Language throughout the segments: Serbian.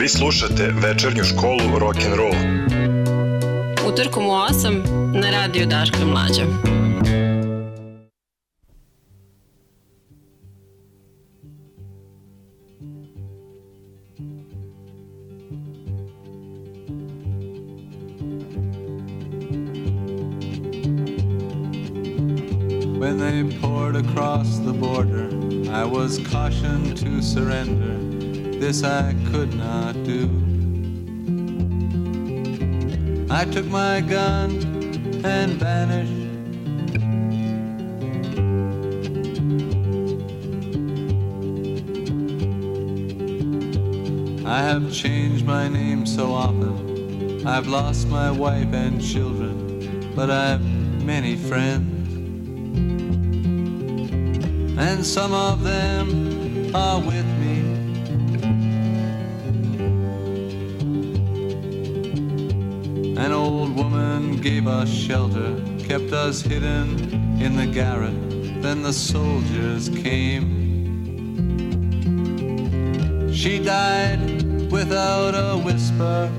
Vi slušate večernju školu rock and roll. Utorkom u 8 na radiju Daška i Mlađa. When they poured across the border, I was cautioned to surrender. This I could not do. I took my gun and vanished. I have changed my name so often. I've lost my wife and children, but I've many friends. And some of them are with woman gave us shelter, kept us hidden in the garret. Then the soldiers came. She died without a whisper.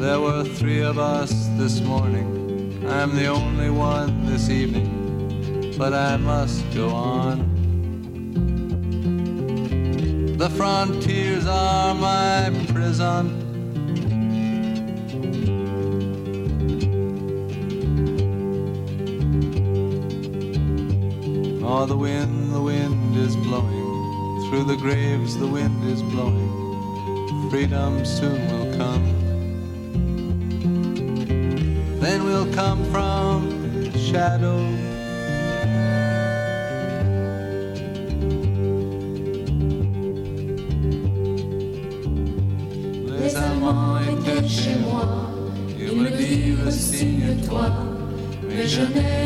There were three of us this morning. I'm the only one this evening, but I must go on. The frontiers are my prison. Oh, the wind, the wind is blowing. Through the graves, the wind is blowing. Freedom soon will come. Then we'll come from the Janeiro.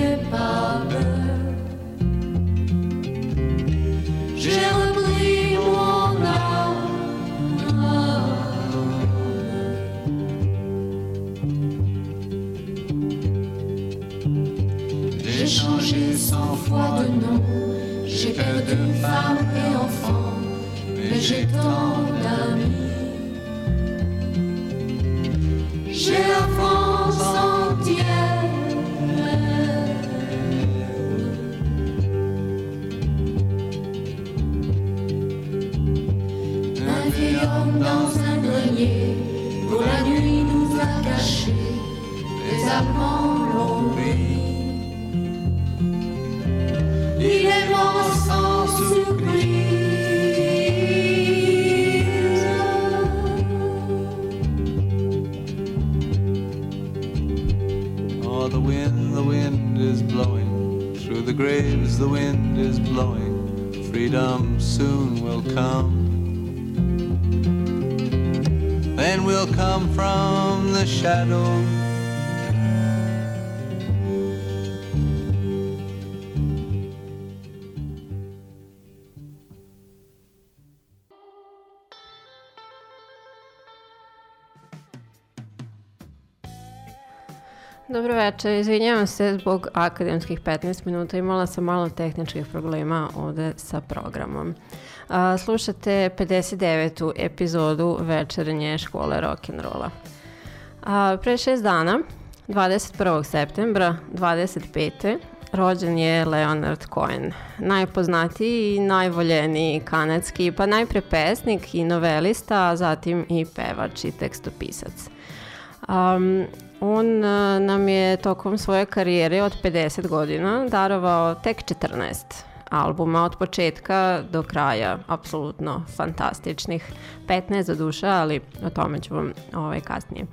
Večer, izvinjavam se zbog akademskih 15 minuta, imala sam malo tehničkih problema ovde sa programom. A, slušate 59. epizodu večernje škole rock'n'rolla. Pre šest dana, 21. septembra 25. rođen je Leonard Cohen, najpoznatiji i najvoljeniji kanadski, pa najpre pesnik i novelista, a zatim i pevač i tekstopisac. Um, on uh, nam je tokom svoje karijere od 50 godina darovao tek 14 albuma od početka do kraja, apsolutno fantastičnih. 15 za duša, ali o tome ću vam ovaj, kasnije.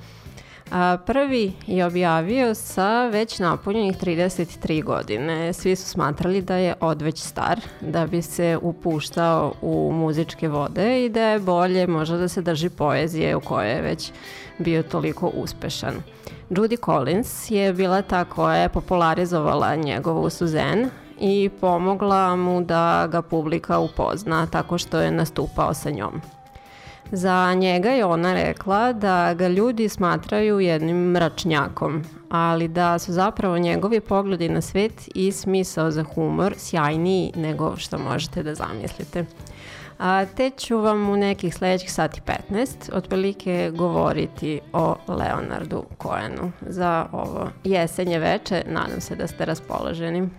A, prvi je objavio sa već napunjenih 33 godine. Svi su smatrali da je odveć star, da bi se upuštao u muzičke vode i da je bolje možda da se drži poezije u kojoj je već bio toliko uspešan. Judy Collins je bila ta koja je popularizovala njegovu Suzanne i pomogla mu da ga publika upozna tako što je nastupao sa njom. Za njega je ona rekla da ga ljudi smatraju jednim mračnjakom, ali da su zapravo njegovi pogledi na svet i smisao za humor sjajniji nego što možete da zamislite. A, te ću vam u nekih sledećih sati 15 otprilike govoriti o Leonardu Cohenu. Za ovo jesenje veče nadam se da ste raspoloženi.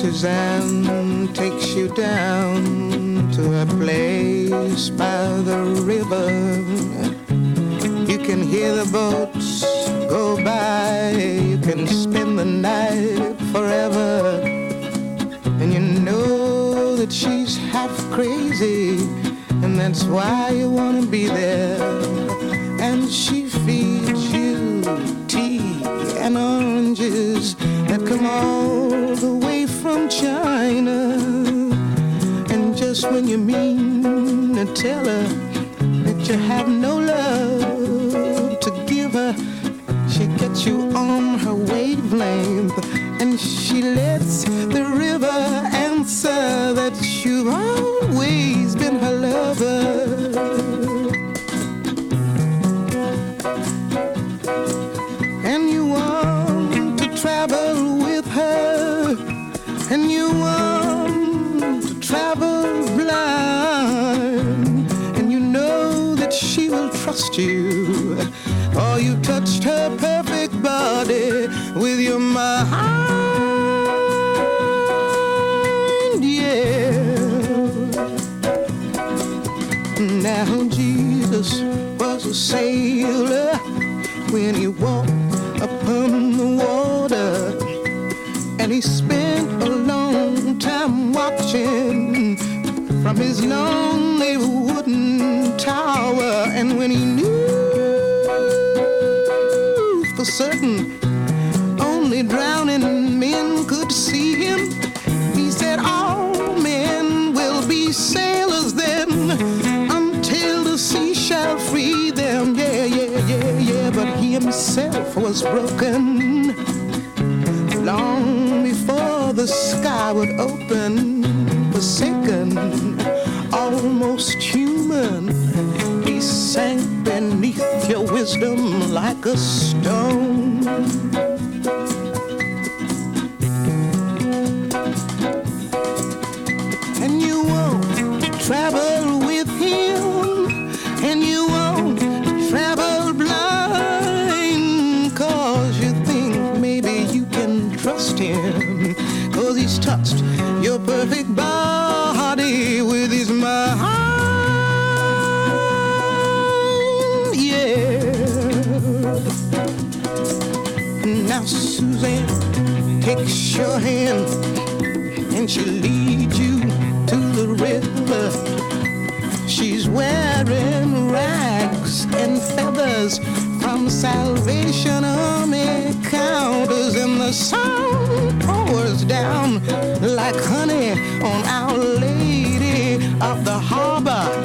Suzanne takes you down to a place by the river. You can hear the boats go by, you can spend the night forever. And you know that she's half crazy, and that's why you want to be there. And she feeds you tea and oranges that come all the way from China. And just when you mean to tell her that you have no love was broken long before the sky would open. Forsaken, almost human. He sank beneath your wisdom like a stone. Now, Suzanne takes your hand and she leads you to the river. She's wearing rags and feathers from Salvation Army counters, and the sun pours down like honey on Our Lady of the Harbor,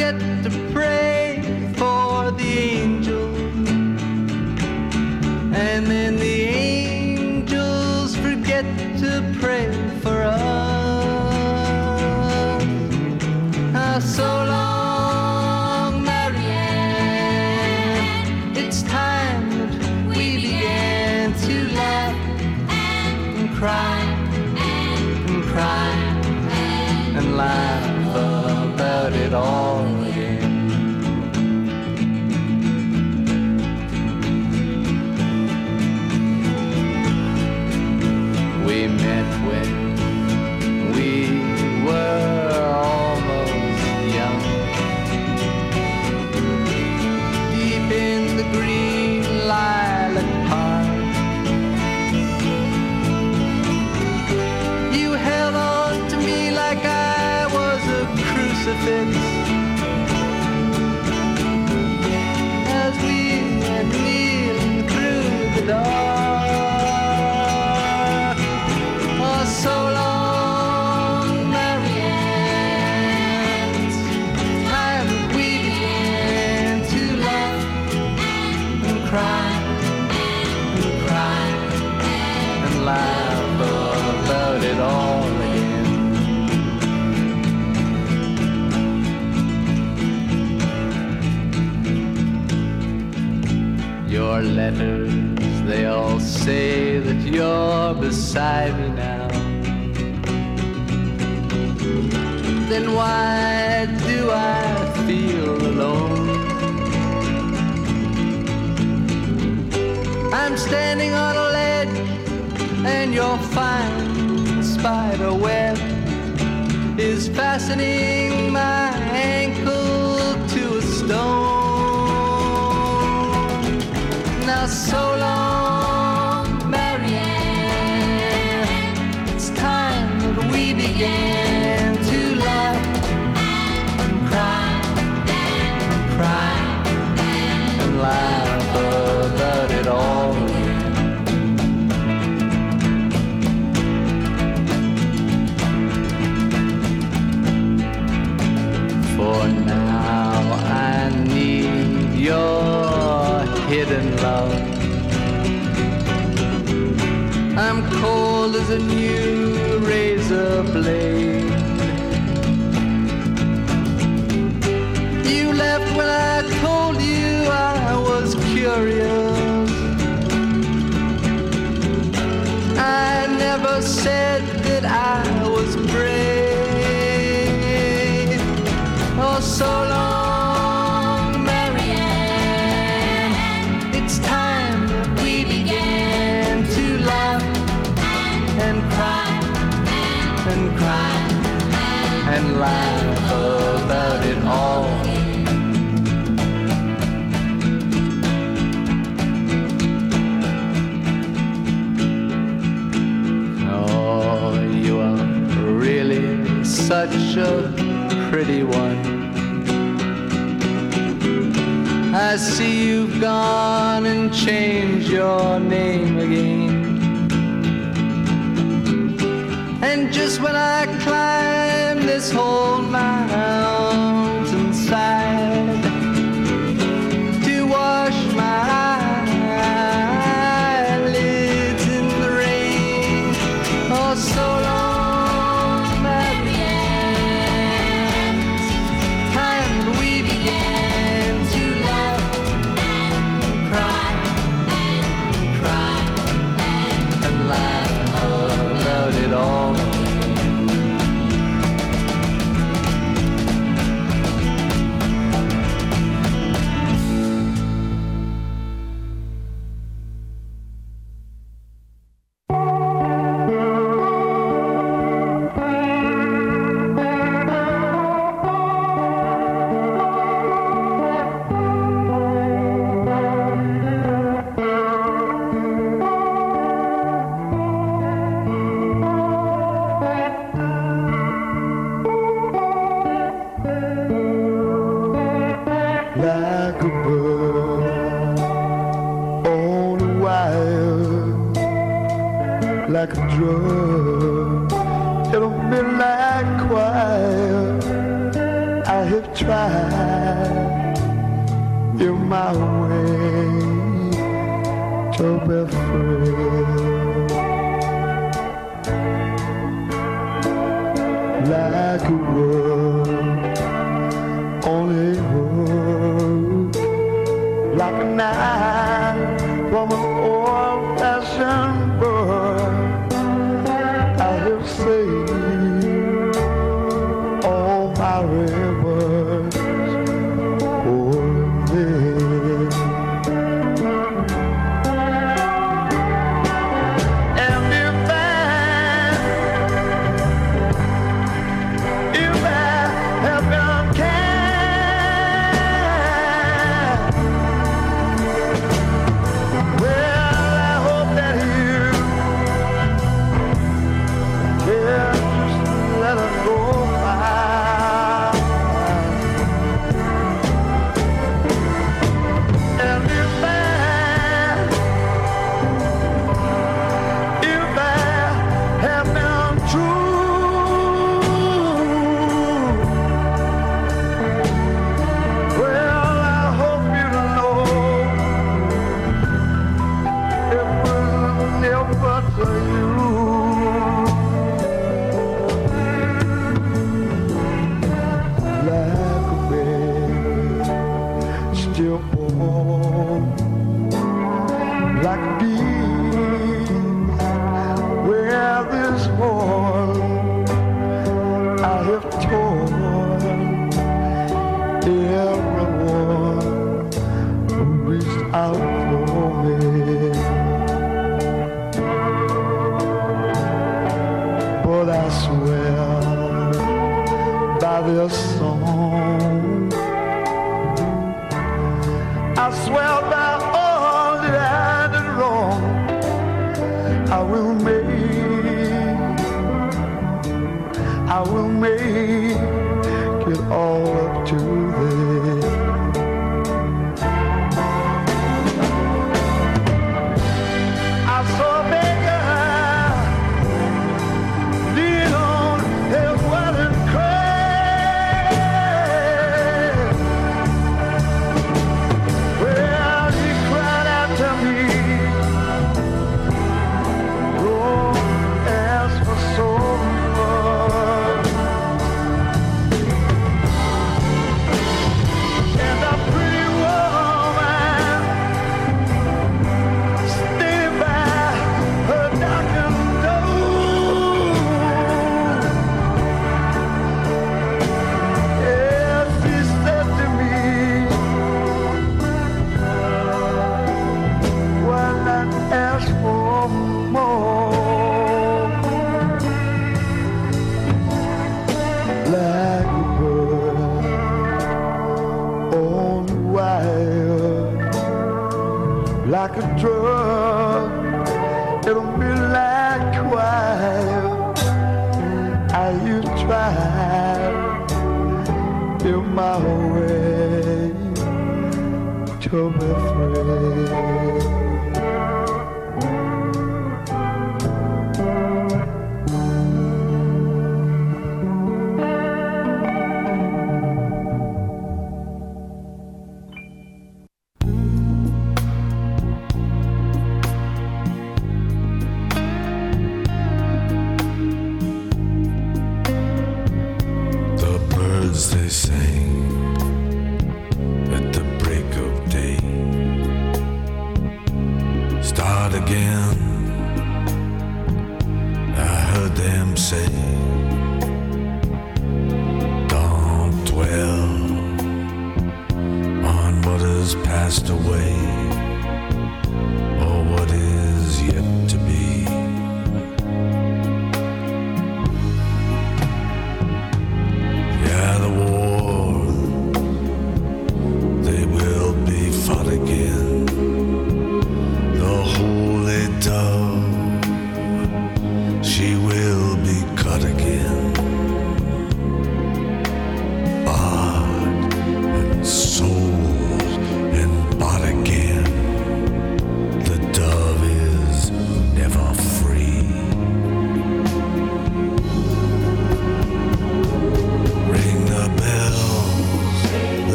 get to pray. beside me now. Then why do I feel alone? I'm standing on a ledge and your fine spider web is fastening my the blade. a pretty one. I see you've gone and changed your name again. And just when I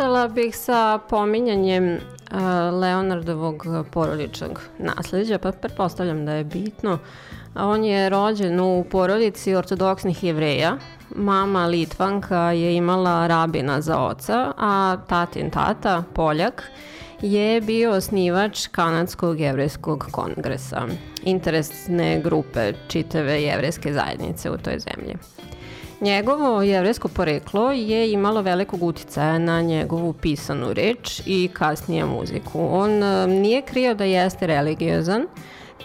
Počela bih sa pominjanjem Leonardovog porodičnog nasleđa, pa pretpostavljam da je bitno. On je rođen u porodici ortodoksnih jevreja Mama Litvanka je imala rabina za oca, a tatin tata, Poljak, je bio osnivač Kanadskog jevrejskog kongresa, interesne grupe čitave jevrejske zajednice u toj zemlji. Njegovo jevrejsko poreklo je imalo velikog uticaja na njegovu pisanu reč i kasnije muziku. On e, nije krio da jeste religiozan,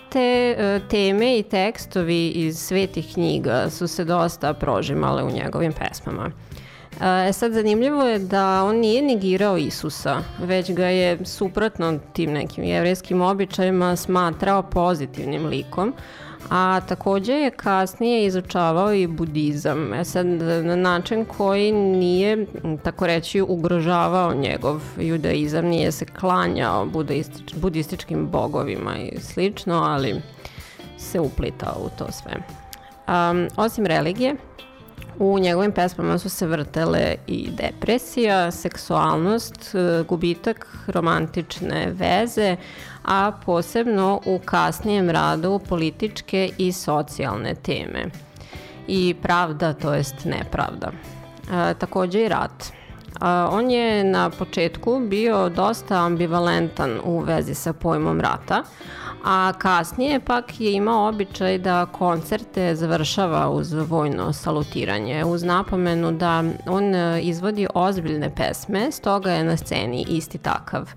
te e, teme i tekstovi iz svetih knjiga su se dosta prožimale u njegovim pesmama. E sad, zanimljivo je da on nije negirao Isusa, već ga je suprotno tim nekim jevrijskim običajima smatrao pozitivnim likom, a takođe je kasnije izučavao i budizam, e sad na način koji nije, tako reći, ugrožavao njegov judaizam, nije se klanjao budistič, budističkim bogovima i slično, ali se uplitao u to sve. Um, osim religije, U njegovim pesmama su se vrtele i depresija, seksualnost, e, gubitak romantične veze, a posebno u kasnijem radu političke i socijalne teme. I pravda, to jest nepravda. E, takođe i rat. A, on je na početku bio dosta ambivalentan u vezi sa pojmom rata, a kasnije pak je imao običaj da koncerte završava uz vojno salutiranje, uz napomenu da on e, izvodi ozbiljne pesme, stoga je na sceni isti takav.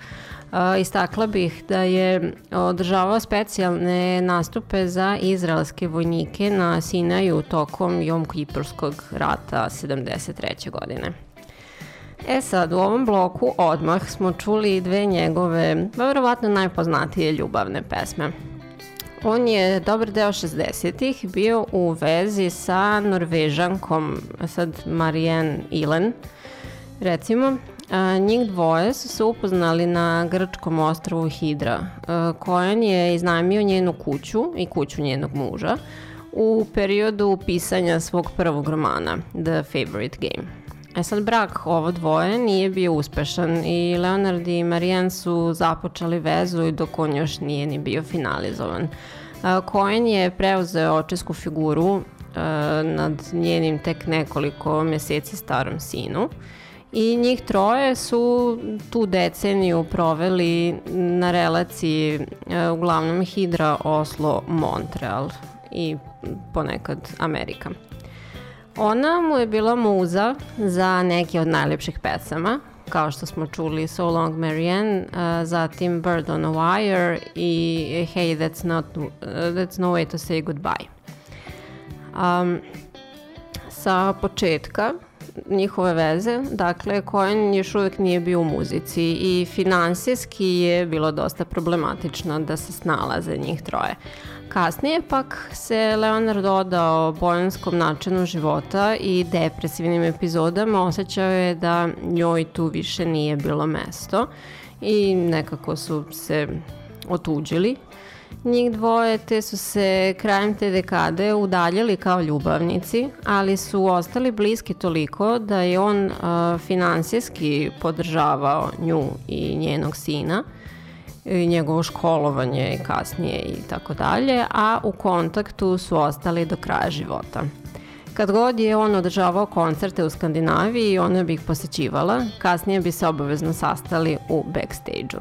Uh, istakla bih da je održavao specijalne nastupe za izraelske vojnike na Sinaju tokom Jom Kipurskog rata 73. godine. E sad, u ovom bloku odmah smo čuli dve njegove, verovatno najpoznatije ljubavne pesme. On je dobar deo 60-ih bio u vezi sa norvežankom, sad Marianne Ilen, recimo, A, njih dvoje su se upoznali na grčkom ostravu Hidra. A, Kojan je iznajmio njenu kuću i kuću njenog muža u periodu pisanja svog prvog romana, The Favorite Game. E sad, brak ovo dvoje nije bio uspešan i Leonard i Marianne su započeli vezu dok on još nije ni bio finalizovan. Cohen je preuzeo očesku figuru nad njenim tek nekoliko meseci starom sinu i njih troje su tu deceniju proveli na relaciji uglavnom Hidra, Oslo, Montreal i ponekad Amerika. Ona mu je bila muza za neke od najlepših pesama, kao što smo čuli So Long Marianne, uh, zatim Bird on a Wire i Hey That's, not, uh, that's No Way to Say Goodbye. Um, sa početka njihove veze, dakle, Cohen još uvek nije bio u muzici i finansijski je bilo dosta problematično da se snalaze njih troje. Kasnije pak se Leonard dodao bojanskom načinu života i depresivnim epizodama osjećao je da njoj tu više nije bilo mesto i nekako su se otuđili. Njih dvoje te su se krajem te dekade udaljili kao ljubavnici, ali su ostali bliski toliko da je on uh, finansijski podržavao nju i njenog sina – i njegovo školovanje i kasnije i tako dalje, a u kontaktu su ostali do kraja života. Kad god je on održavao koncerte u Skandinaviji, ona bi ih posećivala, kasnije bi se obavezno sastali u backstage-u.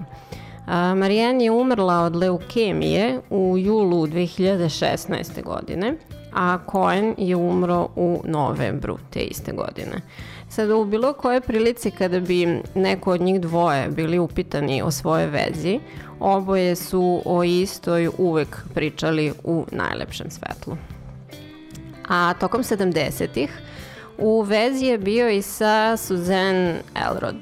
Marijan je umrla od leukemije u julu 2016. godine, a Cohen je umro u novembru te iste godine. Sada u bilo koje prilici kada bi neko od njih dvoje bili upitani o svoje vezi, oboje su o istoj uvek pričali u najlepšem svetlu. A tokom 70-ih u vezi je bio i sa Suzanne Elrod.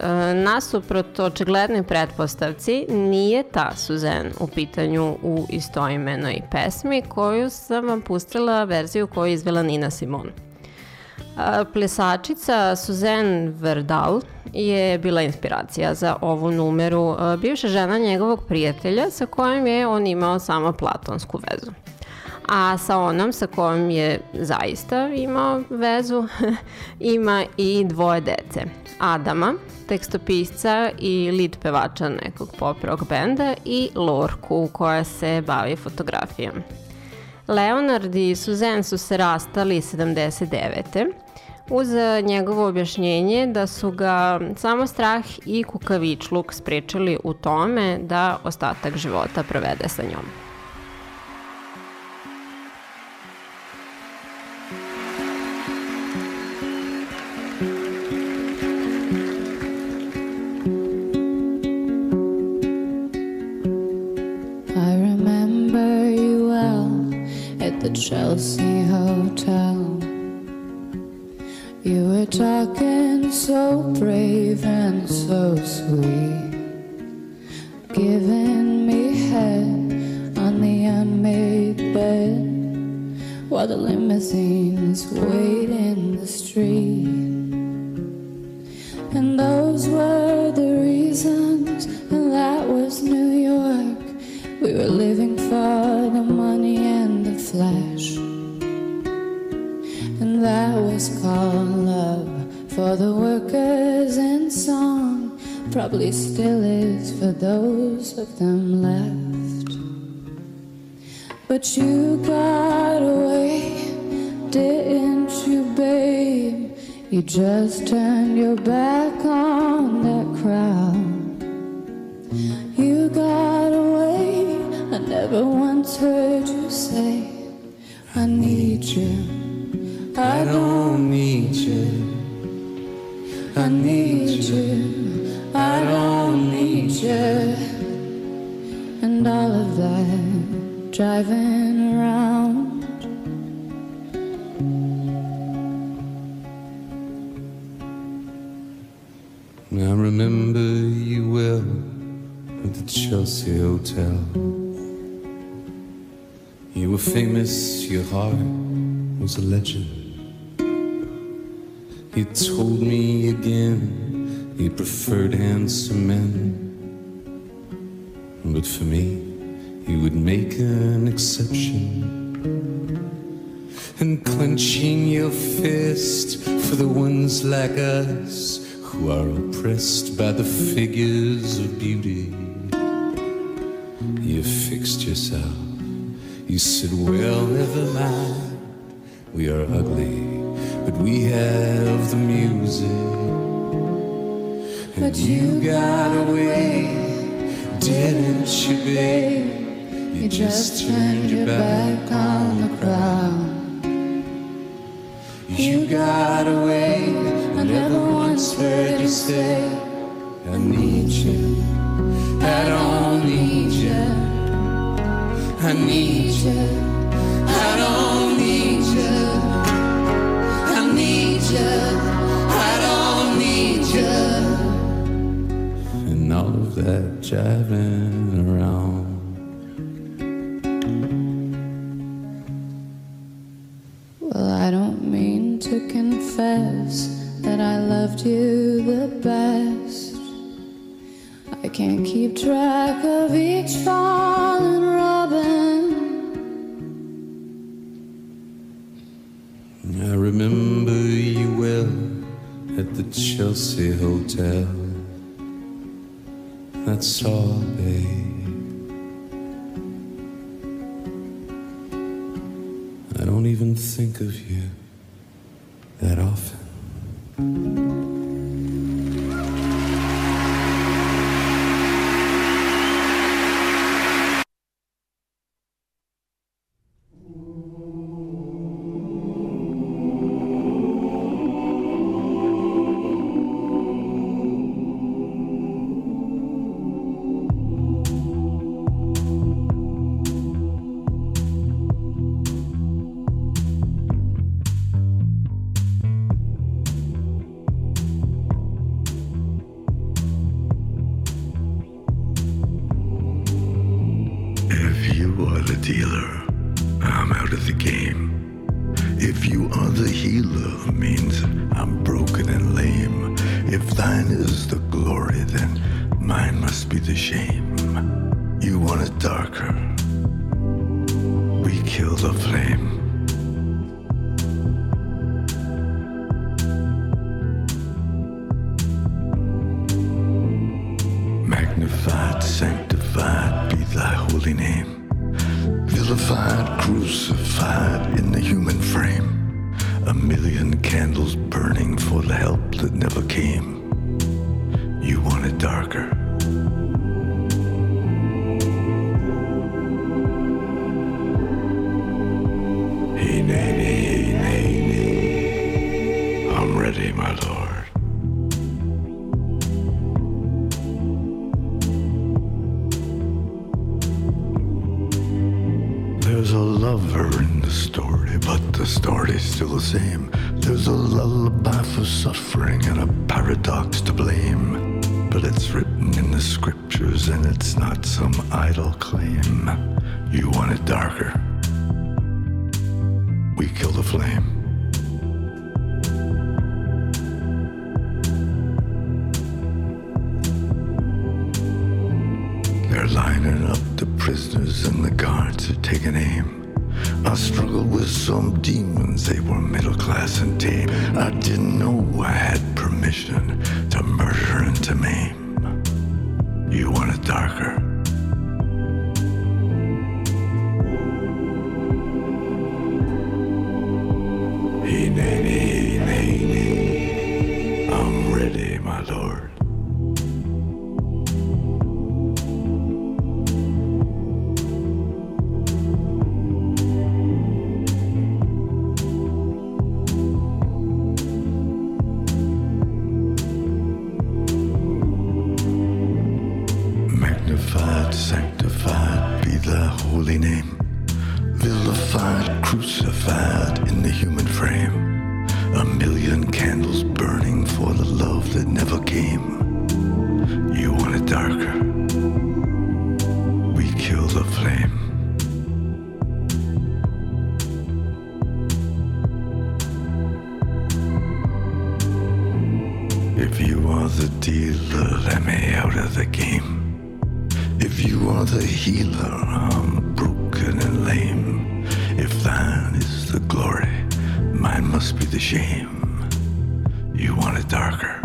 E, nasuprot očiglednoj pretpostavci, nije ta Suzanne u pitanju u istoimenoj pesmi koju sam vam pustila verziju koju je izvela Nina Simone. Plesačica Suzanne Verdal je bila inspiracija za ovu numeru. Bivša žena njegovog prijatelja sa kojim je on imao samo platonsku vezu. A sa onom sa kojom je zaista imao vezu ima i dvoje dece. Adama, tekstopisca i lead pevača nekog pop rock benda i Lorku koja se bavi fotografijom. Leonard i Suzanne su se rastali 79. uz njegovo objašnjenje da su ga samo strah i kukavičluk sprečili u tome da ostatak života provede sa njom. Chelsea Hotel. You were talking so brave and so sweet, giving me head on the unmade bed while the limousines wait in the street. And those were the reasons, and that was New York. We were living for the money and the flash. That was called love for the workers in song. Probably still is for those of them left. But you got away, didn't you, babe? You just turned your back on that crowd. You got away. I never once heard you say, I need you. I don't need you. I need you. I don't need you. And all of that driving around. I remember you well at the Chelsea Hotel. You were famous, your heart was a legend. You told me again he preferred handsome men. But for me, he would make an exception. And clenching your fist for the ones like us who are oppressed by the figures of beauty. You fixed yourself. You said, Well, never mind. We are ugly, but we have the music. And But you you got got away, didn't you, babe? You just turned your back on the crowd. You got away. I never once heard you say, I need you. I don't need you. I need you. I don't that driving around. Well, I don't mean to confess that I loved you the best. I can't keep track of each fallen robin. I remember you well at Chelsea Hotel. That's all, babe. I don't even think of you that often. middle candles burning for the love that never came. You want it darker. We kill the flame. If you are the dealer, let me out of the game. If you are the healer, I'm broken and lame. If thine is the glory, mine must be the shame darker.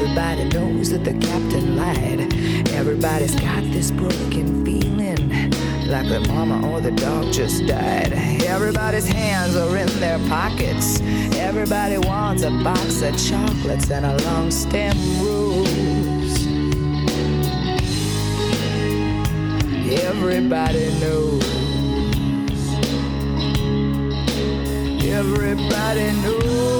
Everybody knows that the captain lied. Everybody's got this broken feeling like their mama or the dog just died. Everybody's hands are in their pockets. Everybody wants a box of chocolates and a long stem rose. Everybody knows. Everybody knows.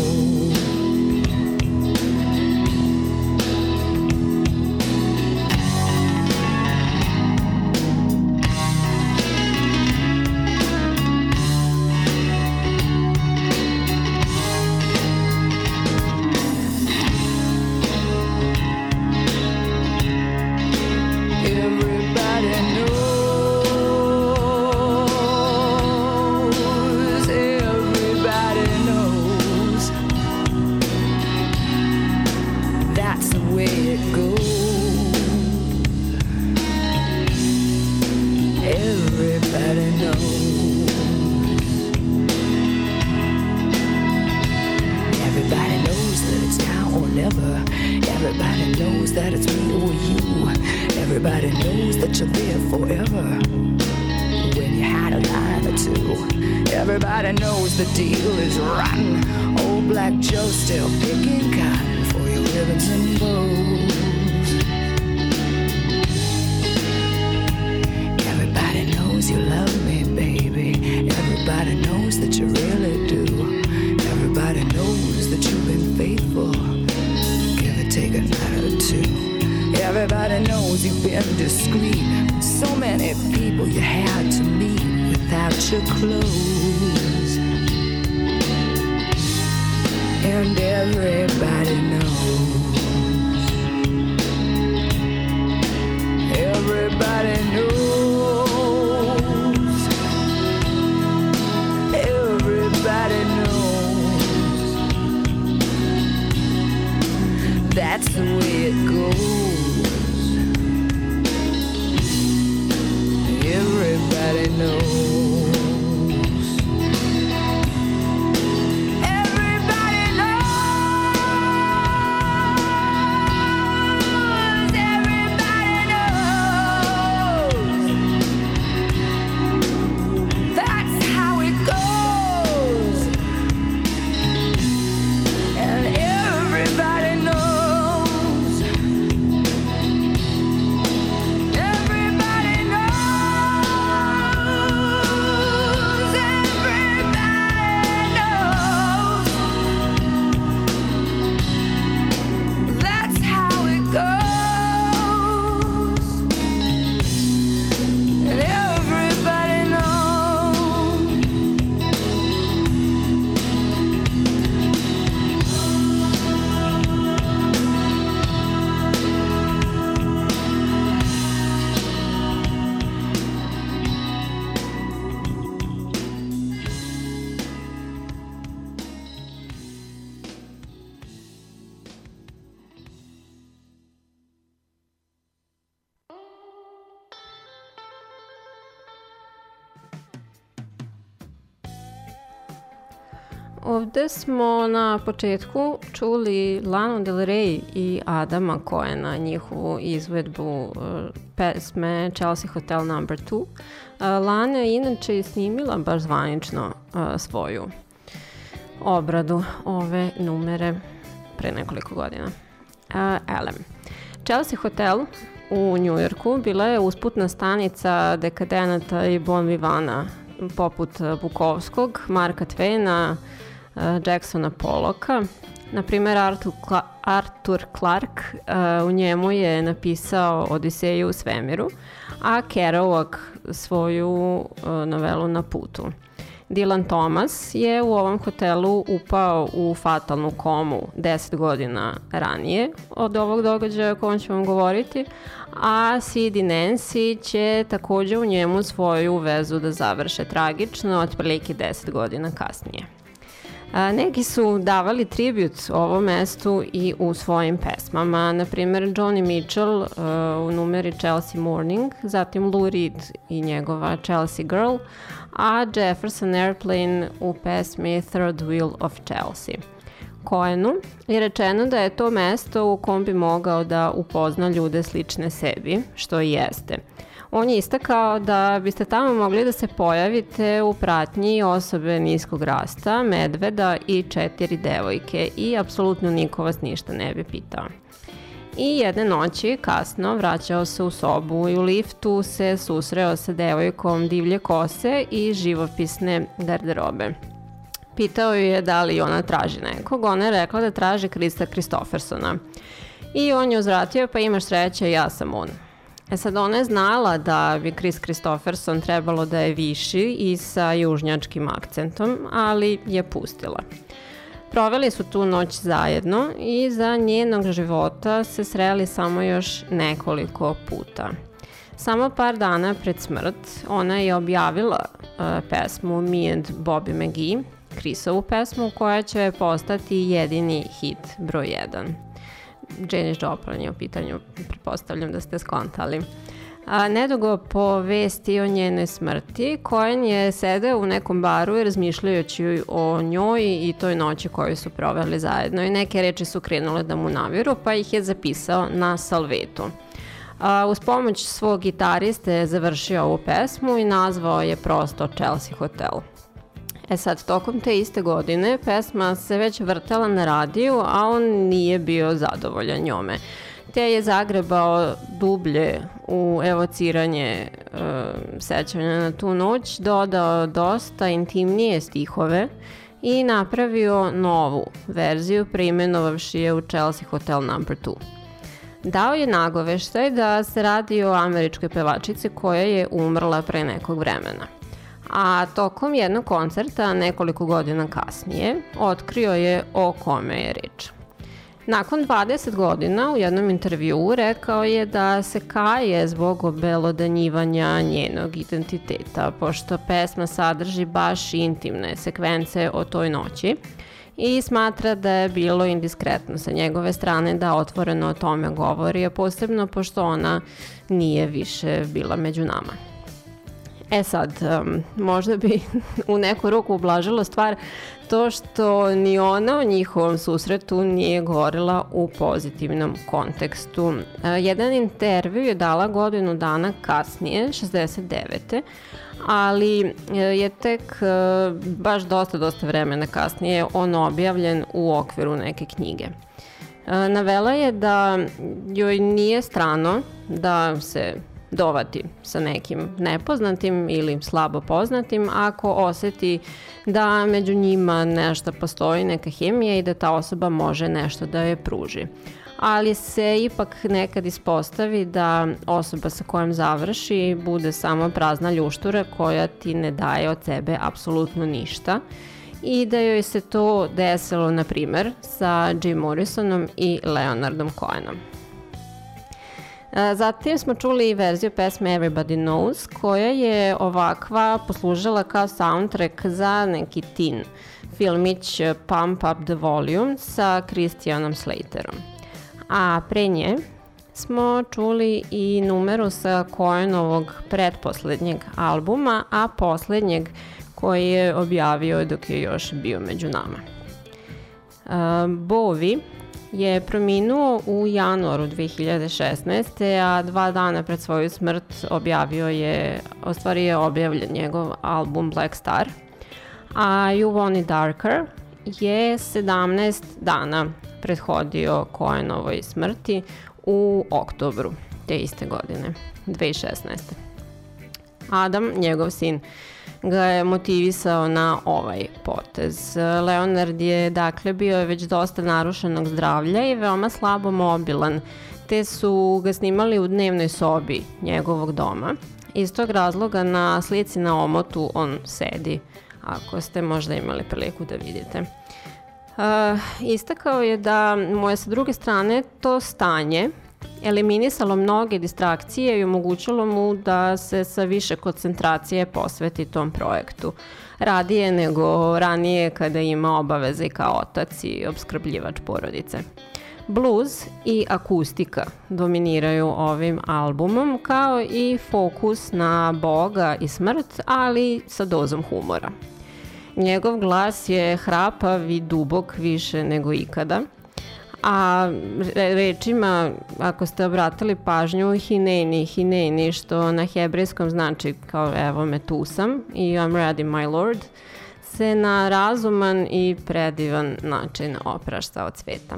smo na početku čuli Lanu Del Rey i Adama Coena, njihovu izvedbu uh, pesme Chelsea Hotel No. 2. Uh, Lana je inače snimila baš zvanično uh, svoju obradu ove numere pre nekoliko godina. Elem. Chelsea Hotel u Njujorku bila je usputna stanica dekadenata i bon vivana poput Bukovskog, Marka Tvena, Jacksona Pollocka. Naprimer, Arthur, Cla Arthur Clarke uh, u njemu je napisao Odiseju u svemiru, a Kerouac svoju uh, novelu Na putu. Dylan Thomas je u ovom hotelu upao u fatalnu komu 10 godina ranije od ovog događaja o kojem ću vam govoriti, a Sid Nancy će takođe u njemu svoju vezu da završe tragično, otprilike 10 godina kasnije. A, neki su davali tribut ovom mestu i u svojim pesmama, na primjer Johnny Mitchell uh, u numeri Chelsea Morning, zatim Lou Reed i njegova Chelsea Girl, a Jefferson Airplane u pesmi Third Wheel of Chelsea. Coenu je rečeno da je to mesto u kom bi mogao da upozna ljude slične sebi, što i jeste. On je istakao da biste tamo mogli da se pojavite u pratnji osobe niskog rasta, medveda i četiri devojke i apsolutno niko vas ništa ne bi pitao. I jedne noći, kasno, vraćao se u sobu i u liftu se susreo sa devojkom divlje kose i živopisne garderobe. Pitao ju je da li ona traži nekog, ona je rekla da traži Krista Kristofersona. I on je uzvratio, pa imaš sreće, ja sam on. E sad, ona je znala da bi Chris Christopherson trebalo da je viši i sa južnjačkim akcentom, ali je pustila. Proveli su tu noć zajedno i za njenog života se sreli samo još nekoliko puta. Samo par dana pred smrt ona je objavila uh, pesmu Me and Bobby McGee, Chrisovu pesmu koja će postati jedini hit broj 1. Janis Joplin je u pitanju, pretpostavljam da ste skontali. A, nedugo po vesti o njenoj smrti, Cohen je sedeo u nekom baru i razmišljajući o njoj i toj noći koju su proveli zajedno i neke reči su krenule da mu naviru, pa ih je zapisao na salvetu. A, uz pomoć svog gitariste je završio ovu pesmu i nazvao je prosto Chelsea Hotel. E sad, tokom te iste godine pesma se već vrtela na radiju, a on nije bio zadovoljan njome. Te je zagrebao dublje u evociranje e, sećanja na tu noć, dodao dosta intimnije stihove i napravio novu verziju preimenovavši je u Chelsea Hotel No. 2. Dao je nagoveštaj da se radi o američkoj pevačici koja je umrla pre nekog vremena a tokom jednog koncerta nekoliko godina kasnije otkrio je o kome je reč. Nakon 20 godina u jednom intervjuu rekao je da se kaje zbog obelodanjivanja njenog identiteta, pošto pesma sadrži baš intimne sekvence o toj noći i smatra da je bilo indiskretno sa njegove strane da otvoreno o tome govori, a posebno pošto ona nije više bila među nama. E sad, um, možda bi u neku ruku ublažilo stvar to što ni ona o njihovom susretu nije govorila u pozitivnom kontekstu. Uh, jedan intervju je dala godinu dana kasnije, 69 ali uh, je tek uh, baš dosta, dosta vremena kasnije on objavljen u okviru neke knjige. Navela je da joj nije strano da se dovati sa nekim nepoznatim ili slabo poznatim ako oseti da među njima nešto postoji, neka hemija i da ta osoba može nešto da je pruži. Ali se ipak nekad ispostavi da osoba sa kojom završi bude samo prazna ljuštura koja ti ne daje od sebe apsolutno ništa i da joj se to desilo, na primer, sa Jim Morrisonom i Leonardom Cohenom. Zatim smo čuli i verziju pesme Everybody Knows, koja je ovakva poslužila kao soundtrack za neki teen filmić Pump Up the Volume sa Christianom Slaterom. A pre nje smo čuli i numeru sa Cohenovog pretposlednjeg albuma, a poslednjeg koji je objavio dok je još bio među nama. Uh, Bovi je preminuo u januaru 2016. a dva dana pred svoju smrt objavio je, ostvari je objavljen njegov album Black Star. A You Want It Darker je 17 dana prethodio Cohenovoj smrti u oktobru te iste godine, 2016. Adam, njegov sin, ga je motivisao na ovaj potez. Leonard je dakle bio već dosta narušenog zdravlja i veoma slabo mobilan, te su ga snimali u dnevnoj sobi njegovog doma. Iz tog razloga na slici na omotu on sedi, ako ste možda imali priliku da vidite. Uh, istakao je da mu je sa druge strane to stanje eliminisalo mnoge distrakcije i omogućilo mu da se sa više koncentracije posveti tom projektu. Radije nego ranije kada ima obaveze kao otac i obskrbljivač porodice. Blues i akustika dominiraju ovim albumom kao i fokus na Boga i smrt, ali sa dozom humora. Njegov glas je hrapav i dubok više nego ikada – a rečima, ako ste obratili pažnju, hineni, hineni, što na hebrejskom znači kao evo me tu sam i I'm ready my lord, se na razuman i predivan način oprašta od sveta.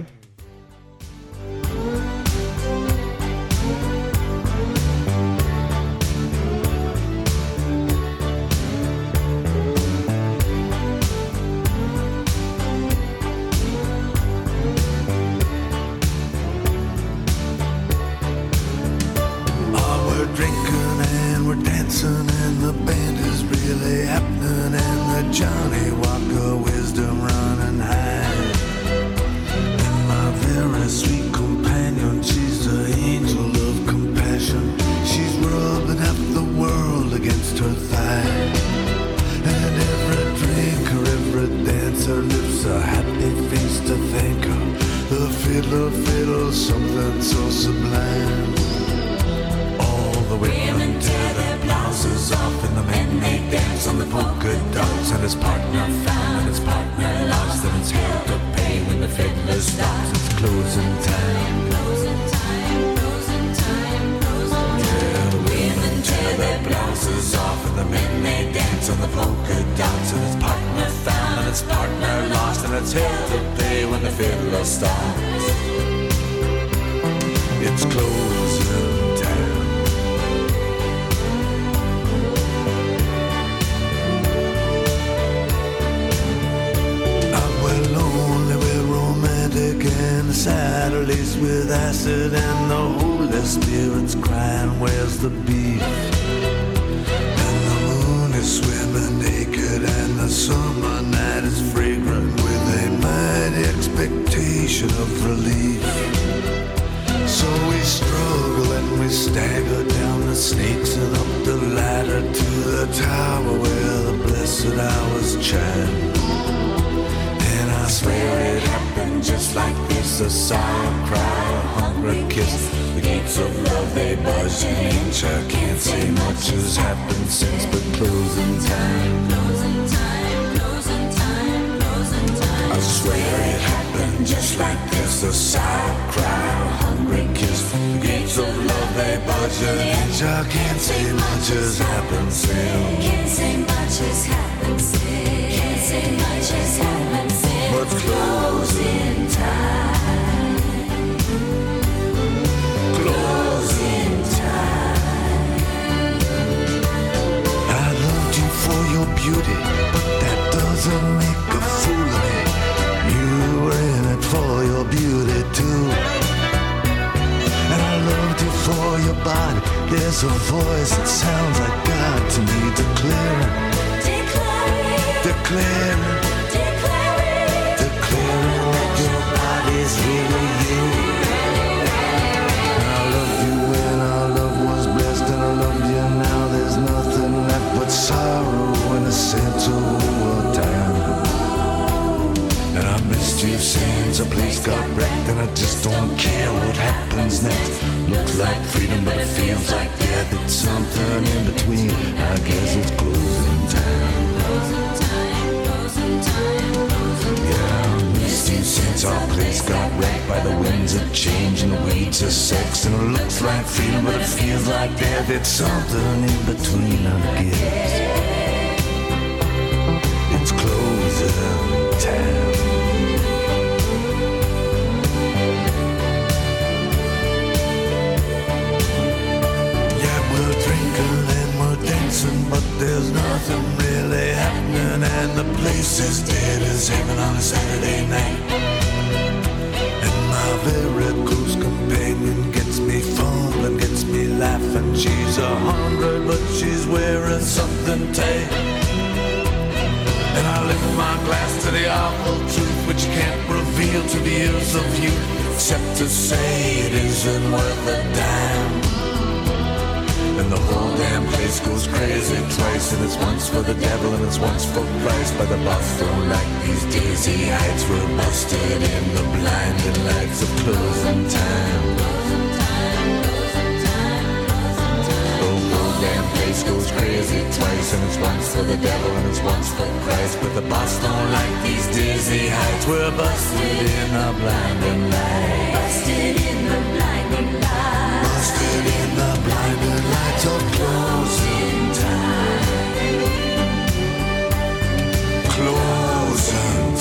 feels like death, it's something in between, I guess. for the devil and it's once for Christ. By the Buffalo like these dizzy heights were busted in the blinding lights of closing time. The whole damn place goes crazy twice, and it's once for the devil and it's once for Christ. But the boss don't like these dizzy heights. We're busted in the blinding light. Busted in the blinding light. Busted in the blinding light of closing time.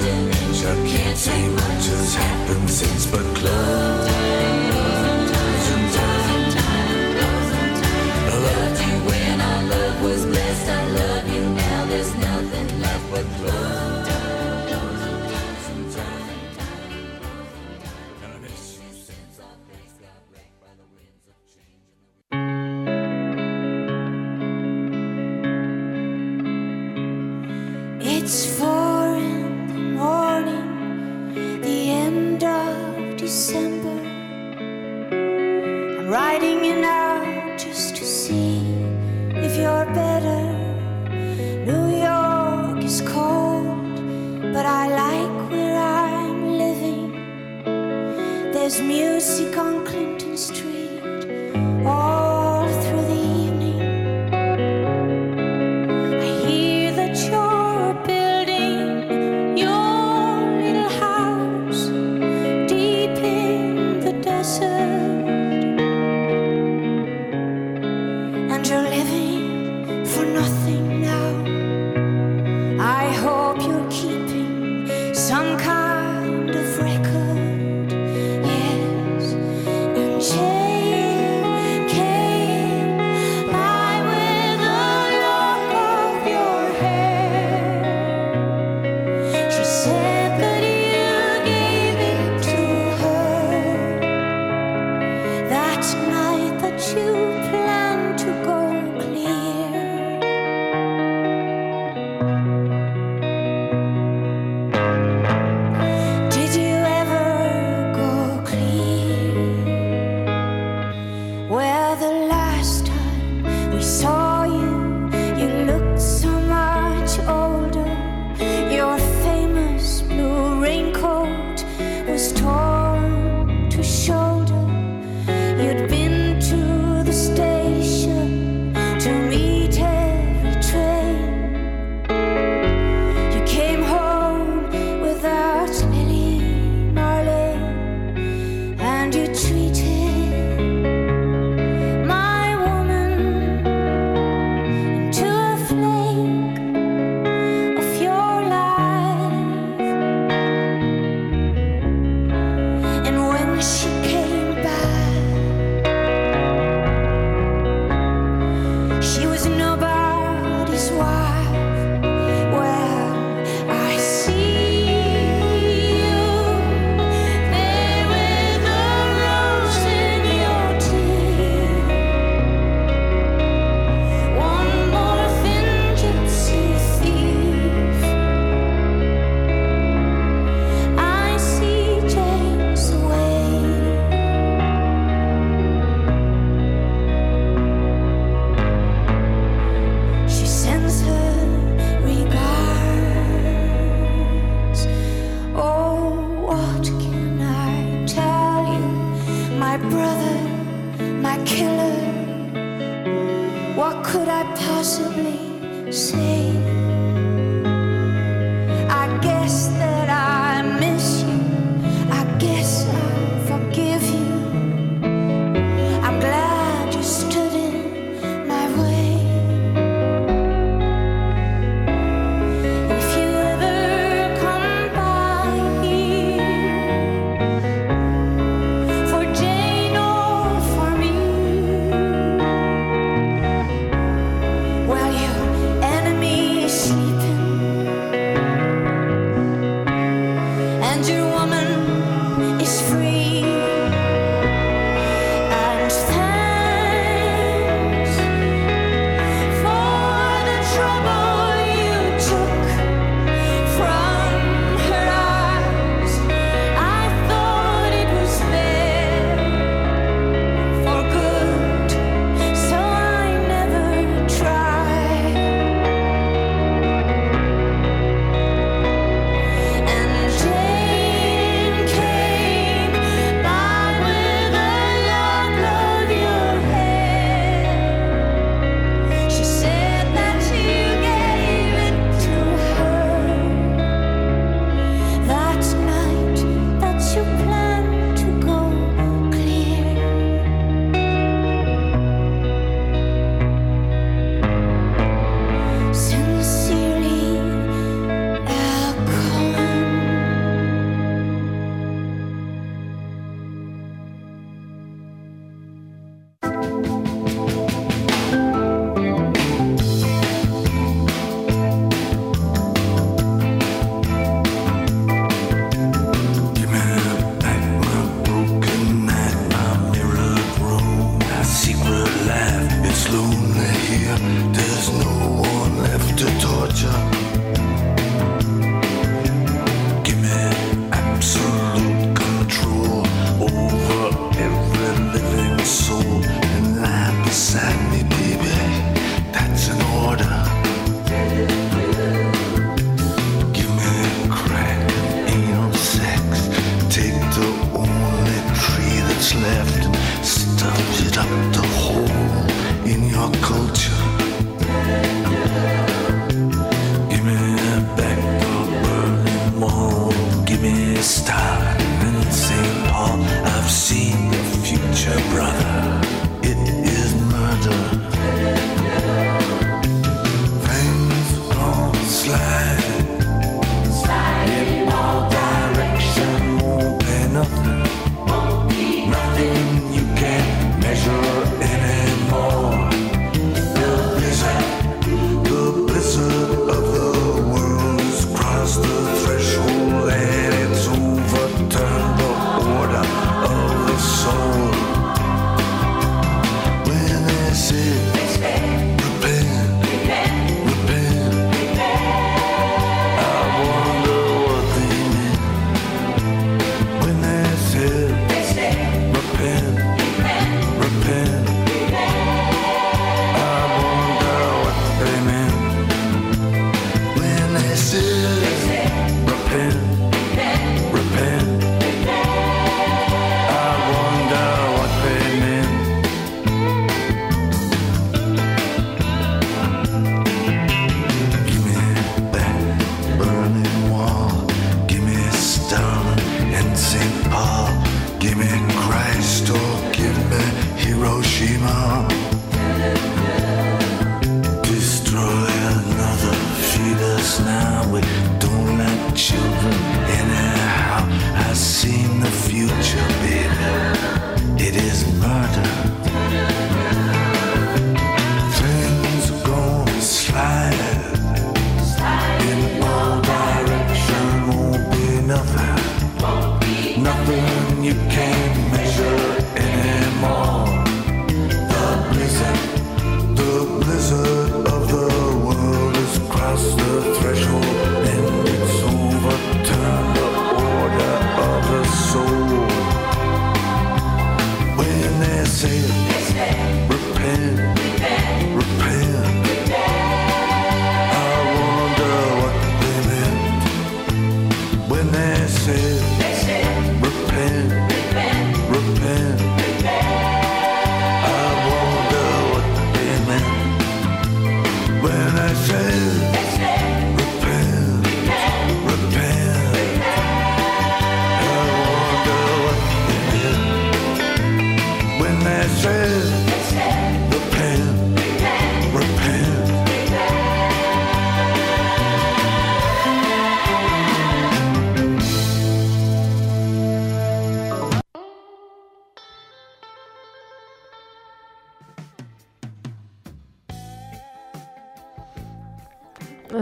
I can't say much has happened since, but close.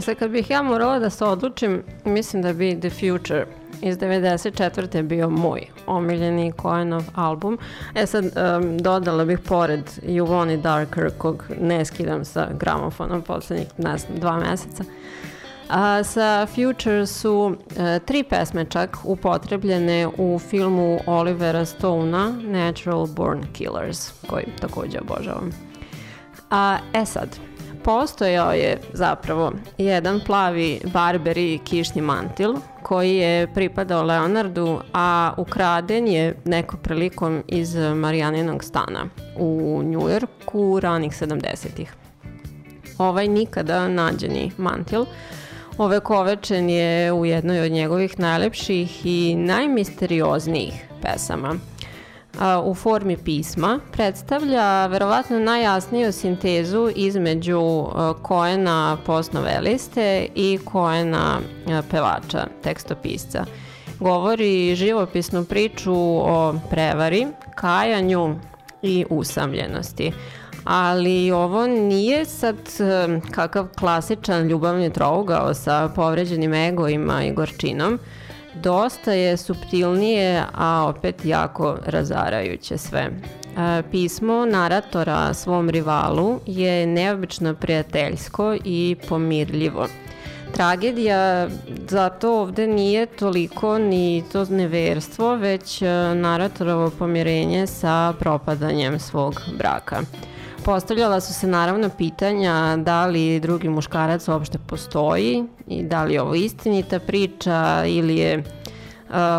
Dakle, kad bih ja morala da se odlučim, mislim da bi The Future iz 94. bio moj omiljeni Cohenov album. E sad, em, dodala bih pored You Want It Darker, kog ne skidam sa gramofonom poslednjih, ne znam, dva meseca. A, sa Future su e, tri pesme čak upotrebljene u filmu Olivera Stona Natural Born Killers, koji takođe obožavam. A, e sad, postojao je zapravo jedan plavi Barberi kišni mantil koji je pripadao Leonardu, a ukraden je neko prilikom iz Marijaninog stana u Njujorku ranih 70-ih. Ovaj nikada nađeni mantil ovekovečen je u jednoj od njegovih najlepših i najmisterioznijih pesama. U formi pisma predstavlja verovatno najjasniju sintezu između Koena postnoveliste i Koena pevača, tekstopisca. Govori živopisnu priču o prevari, kajanju i usamljenosti. Ali ovo nije sad kakav klasičan ljubavni trougao sa povređenim egoima i gorčinom. Dosta je suptilnije, a opet jako razarajuće sve. E, Pismo naratora svom rivalu je neobično prijateljsko i pomirljivo. Tragedija zato ovde nije toliko ni to neverstvo, već e, naratorovo pomirenje sa propadanjem svog braka. Postavljala su se naravno pitanja da li drugi muškarac uopšte postoji i da li je ovo istinita priča ili je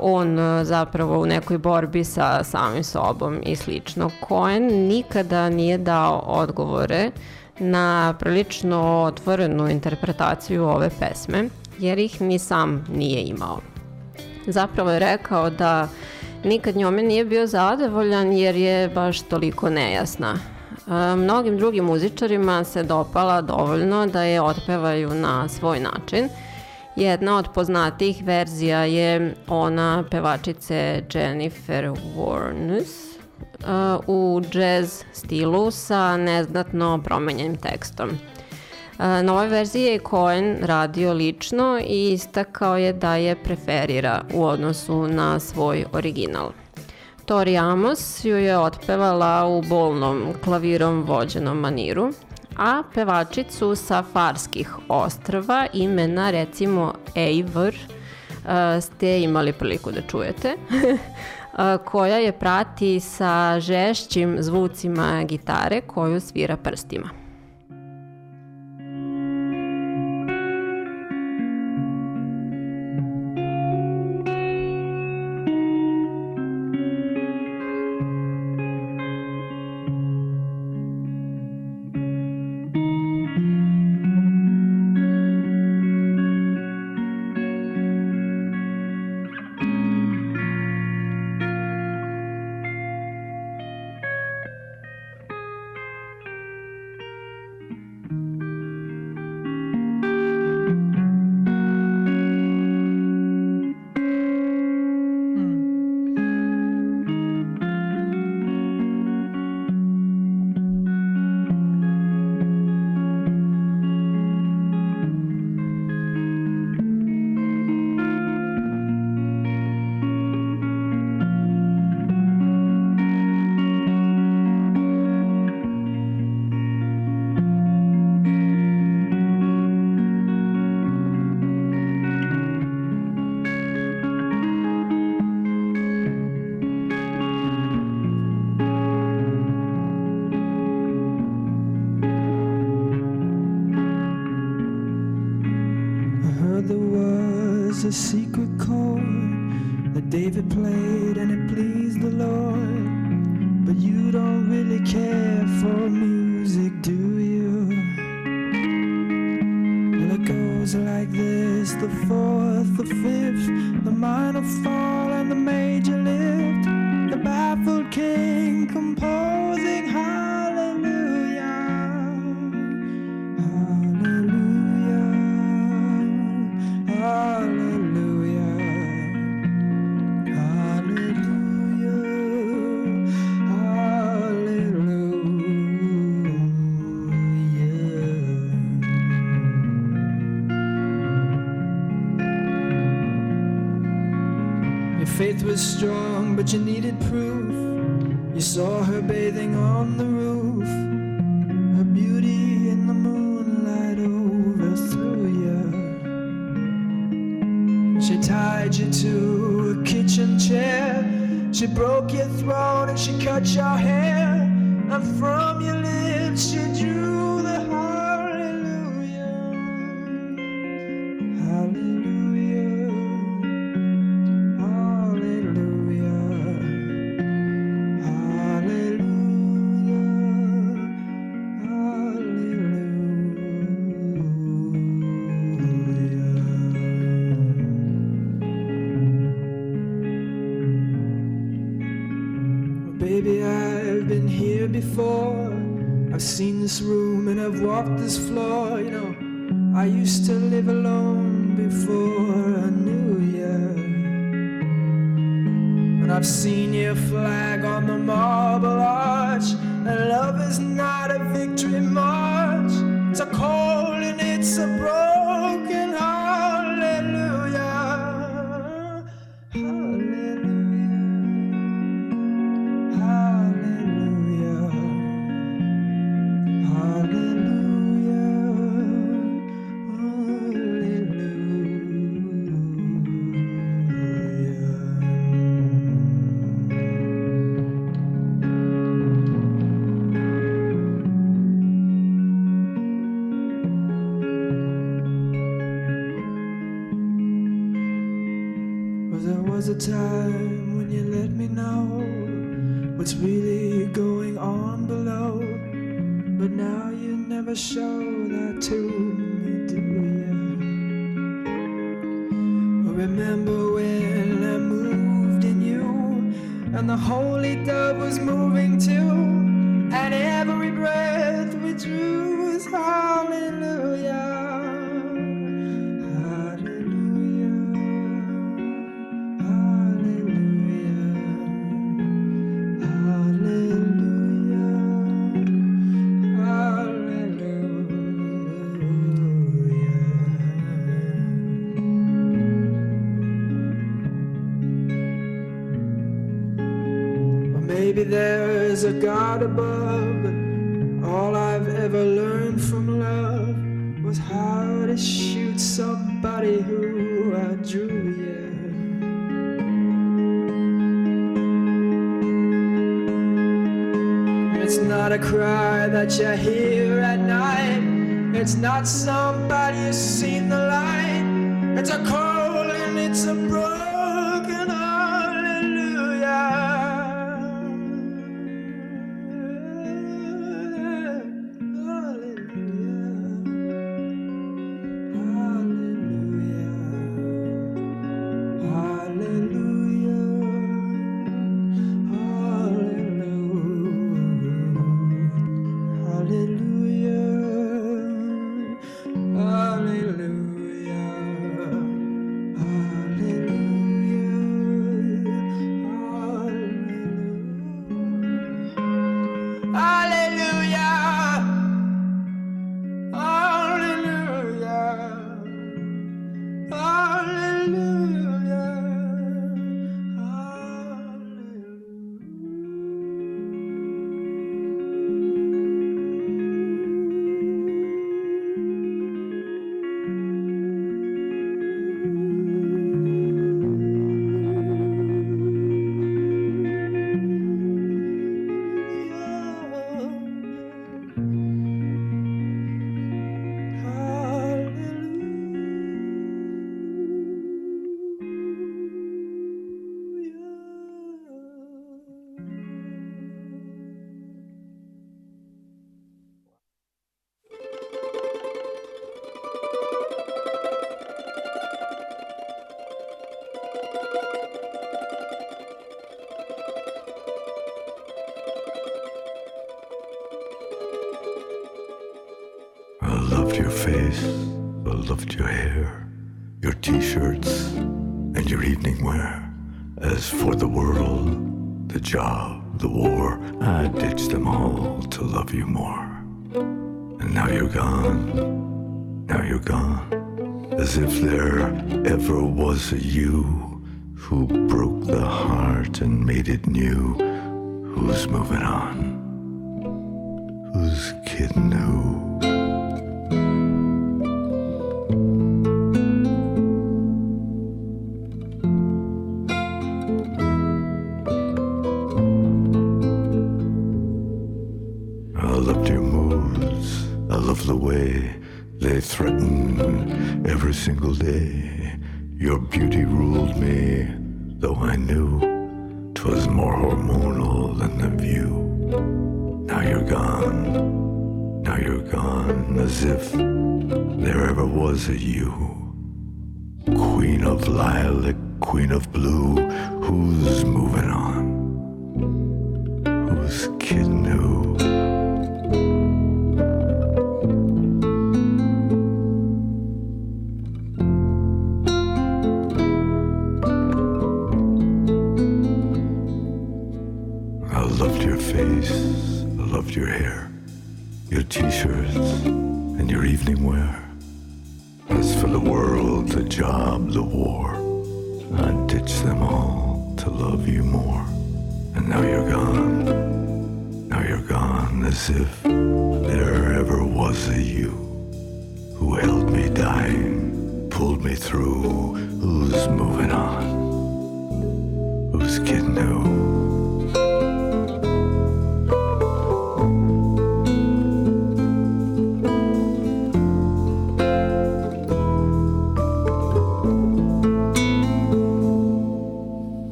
on uh, zapravo u nekoj borbi sa samim sobom i slično. Cohen nikada nije dao odgovore na prilično otvorenu interpretaciju ove pesme, jer ih ni sam nije imao. Zapravo je rekao da nikad njome nije bio zadovoljan jer je baš toliko nejasna. Mnogim drugim muzičarima se dopala dovoljno da je otpevaju na svoj način. Jedna od poznatijih verzija je ona pevačice Jennifer Warnes u jazz stilu sa neznatno promenjenim tekstom. Na ovoj verziji je Cohen radio lično i istakao je da je preferira u odnosu na svoj original. Tori Amos ju je otpevala u bolnom klavirom vođenom maniru, a pevačicu sa Farskih ostrava imena recimo Eivor uh, ste imali priliku da čujete, koja je prati sa žešćim zvucima gitare koju svira prstima. baffled king composing high. room and I've walked this floor, you know. I used to live alone before I knew you. And I've seen your flag on the marble arch. And love is not a victory march, it's a cold and it's a broken. show that to me, do you? Remember when I moved in you and the Holy Dove was moved. above. But all I've ever learned from love was how to shoot somebody who I drew, yeah. It's not a cry that you hear at night. It's not some as if there ever was a you who broke the heart and made it new. Who's moving on? Who's kidding who? you, Queen of Lilac, Queen of Blue.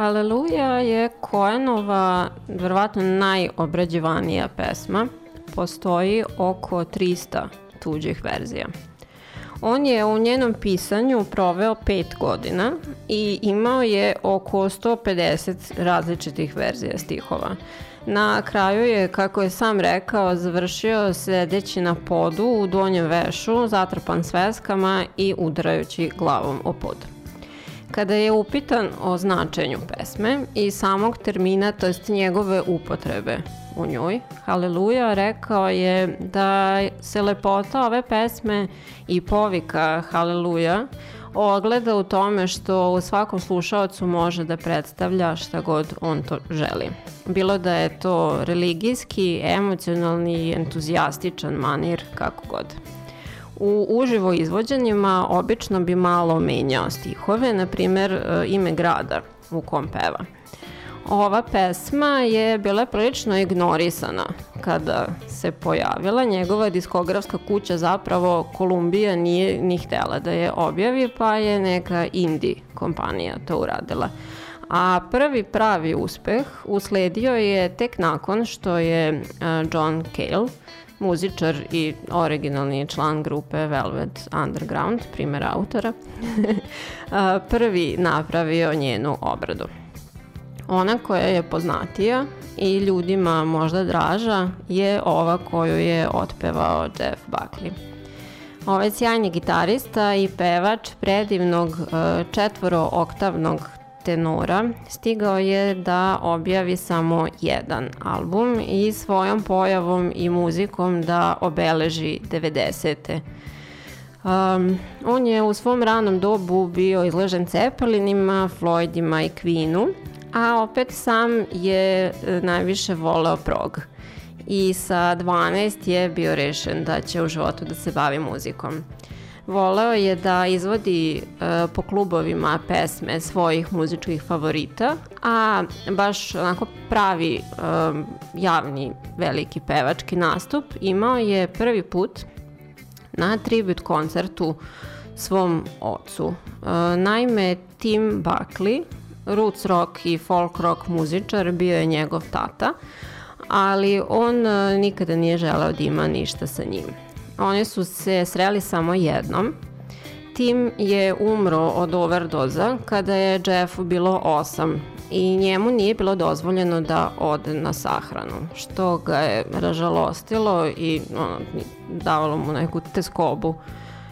Haleluja je Koenova verovatno najobrađivanija pesma. Postoji oko 300 tuđih verzija. On je u njenom pisanju proveo pet godina i imao je oko 150 različitih verzija stihova. Na kraju je, kako je sam rekao, završio sedeći na podu u donjem vešu, zatrpan sveskama i udarajući glavom o pod. Kada je upitan o značenju pesme i samog termina, to jest njegove upotrebe u njoj, Haleluja rekao je da se lepota ove pesme i povika Haleluja ogleda u tome što u svakom slušaocu može da predstavlja šta god on to želi. Bilo da je to religijski, emocionalni entuzijastičan manir, kako god. U uživo izvođenjima obično bi malo menjao stihove, na primer e, ime grada u kom peva. Ova pesma je bila prilično ignorisana kada se pojavila. Njegova diskografska kuća zapravo Kolumbija nije ni htela da je objavi, pa je neka indie kompanija to uradila. A prvi pravi uspeh usledio je tek nakon što je e, John Cale, muzičar i originalni član grupe Velvet Underground, primer autora, prvi napravio njenu obradu. Ona koja je poznatija i ljudima možda draža je ova koju je otpevao Jeff Buckley. Ovaj sjajni gitarista i pevač predivnog e, četvoro-oktavnog tenora stigao je da objavi samo jedan album i svojom pojavom i muzikom da obeleži 90. Um, on je u svom ranom dobu bio izložen Cepelinima, Floydima i Queenu, a opet sam je e, najviše voleo prog. I sa 12 je bio rešen da će u životu da se bavi muzikom. Voleo je da izvodi e, po klubovima pesme svojih muzičkih favorita, a baš onako pravi e, javni veliki pevački nastup imao je prvi put na tribut koncertu svom ocu. E, naime, Tim Buckley, roots rock i folk rock muzičar, bio je njegov tata, ali on e, nikada nije želeo da ima ništa sa njim. Oni su se sreli samo jednom. Tim je umro od overdoza kada je Jeffu bilo 8 i njemu nije bilo dozvoljeno da ode na sahranu, što ga je ražalostilo i ono, davalo mu neku teskobu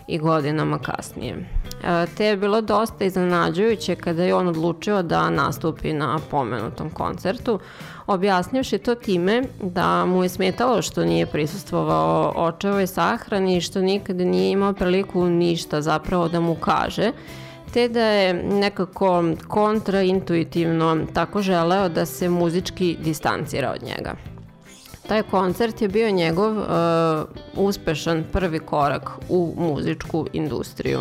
i godinama kasnije. E, te je bilo dosta iznenađujuće kada je on odlučio da nastupi na pomenutom koncertu, objasnivši to time da mu je smetalo što nije prisustvovao očevoj sahrani i što nikada nije imao priliku ništa zapravo da mu kaže, te da je nekako kontraintuitivno tako želeo da se muzički distancira od njega. Taj koncert je bio njegov uh, uspešan prvi korak u muzičku industriju.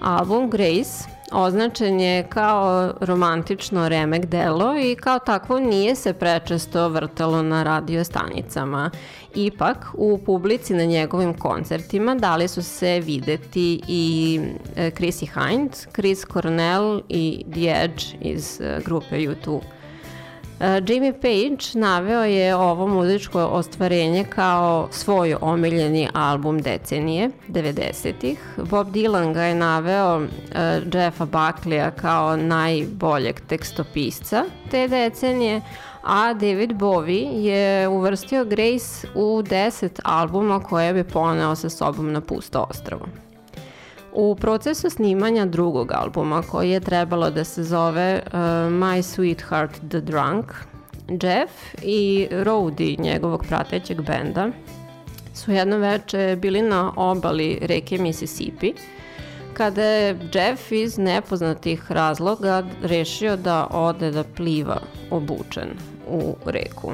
Album Grace označen je kao romantično remek delo i kao takvo nije se prečesto vrtalo na radio stanicama. Ipak, u publici na njegovim koncertima dali su se videti i e, Chrissy Hind, Chris Cornell i The Edge iz e, grupe U2. Jimmy Page naveo je ovo muzičko ostvarenje kao svoj omiljeni album decenije, 90-ih. Bob Dylan ga je naveo uh, Jeffa Buckleya kao najboljeg tekstopisca te decenije, a David Bowie je uvrstio Grace u 10 albuma koje bi poneo sa sobom na pusto ostravo. U procesu snimanja drugog albuma koji je trebalo da se zove uh, My Sweetheart the Drunk, Jeff i Rowdy njegovog pratećeg benda su jedno veče bili na obali reke Mississippi kada je Jeff iz nepoznatih razloga rešio da ode da pliva obučen u reku.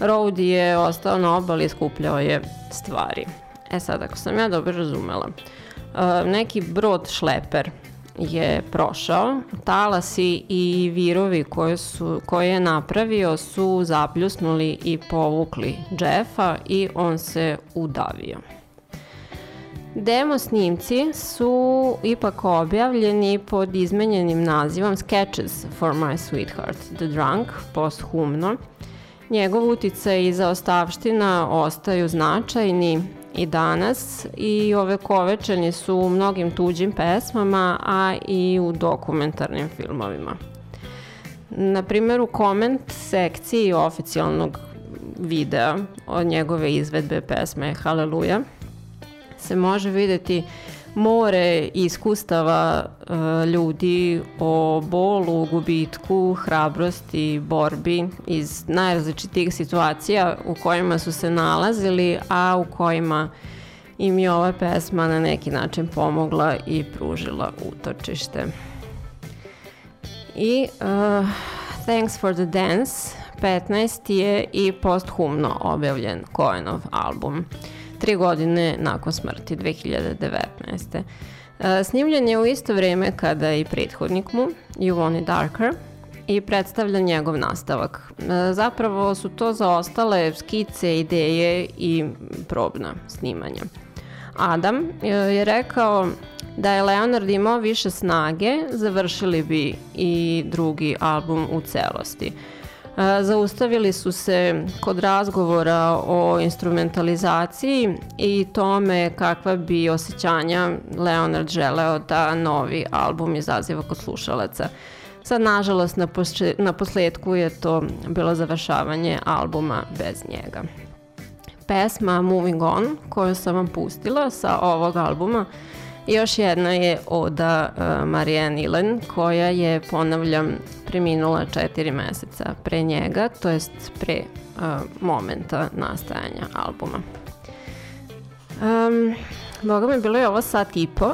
Rowdy je ostao na obali i skupljao je stvari. E sad, ako sam ja dobro razumela, uh, neki brod šleper je prošao, talasi i virovi koje, su, koje je napravio su zapljusnuli i povukli Jeffa i on se udavio. Demo snimci su ipak objavljeni pod izmenjenim nazivom Sketches for my sweetheart, The Drunk, posthumno. Njegov uticaj i zaostavština ostaju značajni i danas i ove kovečeni su u mnogim tuđim pesmama, a i u dokumentarnim filmovima. Na primjer, u koment sekciji oficijalnog videa od njegove izvedbe pesme Haleluja se može videti more iskustava uh, ljudi o bolu, gubitku, hrabrosti, borbi iz najrazličitih situacija u kojima su se nalazili, a u kojima im je ova pesma na neki način pomogla i pružila utočište. I uh, Thanks for the Dance 15 je i posthumno objavljen Cohenov album. Uh, tri godine nakon smrti 2019. E, snimljen je u isto vreme kada i prethodnik mu, You Want It Darker, i predstavlja njegov nastavak. E, zapravo su to zaostale skice, ideje i probna snimanja. Adam e, je rekao da je Leonard imao više snage, završili bi i drugi album u celosti. Zaustavili su se kod razgovora o instrumentalizaciji i tome kakva bi osjećanja Leonard želeo da novi album izaziva kod slušalaca. Sad, nažalost, na, posle, na posledku je to bilo završavanje albuma bez njega. Pesma Moving On, koju sam vam pustila sa ovog albuma, još jedna je Oda uh, Marianne Ilen, koja je, ponavljam, preminula četiri meseca pre njega, to jest pre uh, momenta nastajanja albuma. Um, Boga mi bilo je ovo sat i po,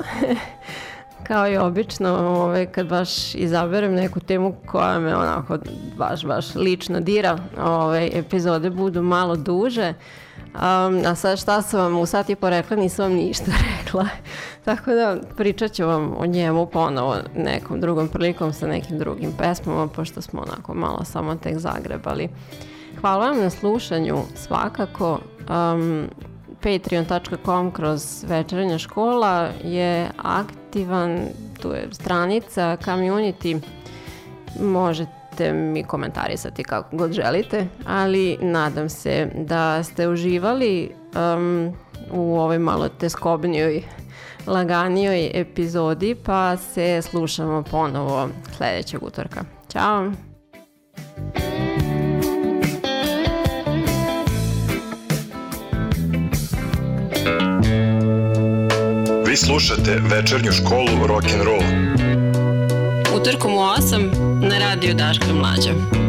kao i obično, ovaj, kad baš izaberem neku temu koja me onako baš, baš lično dira, ovaj, epizode budu malo duže, Um, a sad šta sam vam u sat i po rekla, nisam vam ništa rekla. Tako da pričat ću vam o njemu ponovo nekom drugom prilikom sa nekim drugim pesmama, pošto smo onako malo samo tek zagrebali. Hvala vam na slušanju svakako. Um, patreon.com kroz večernja škola je aktivan, tu je stranica community, možete možete mi komentarisati kako god želite, ali nadam se da ste uživali um, u ovoj malo teskobnijoj, laganijoj epizodi, pa se slušamo ponovo sledećeg utorka. Ćao! Vi slušate večernju školu rock and roll. Utorkom u 8 na radiju Daška Mlađa.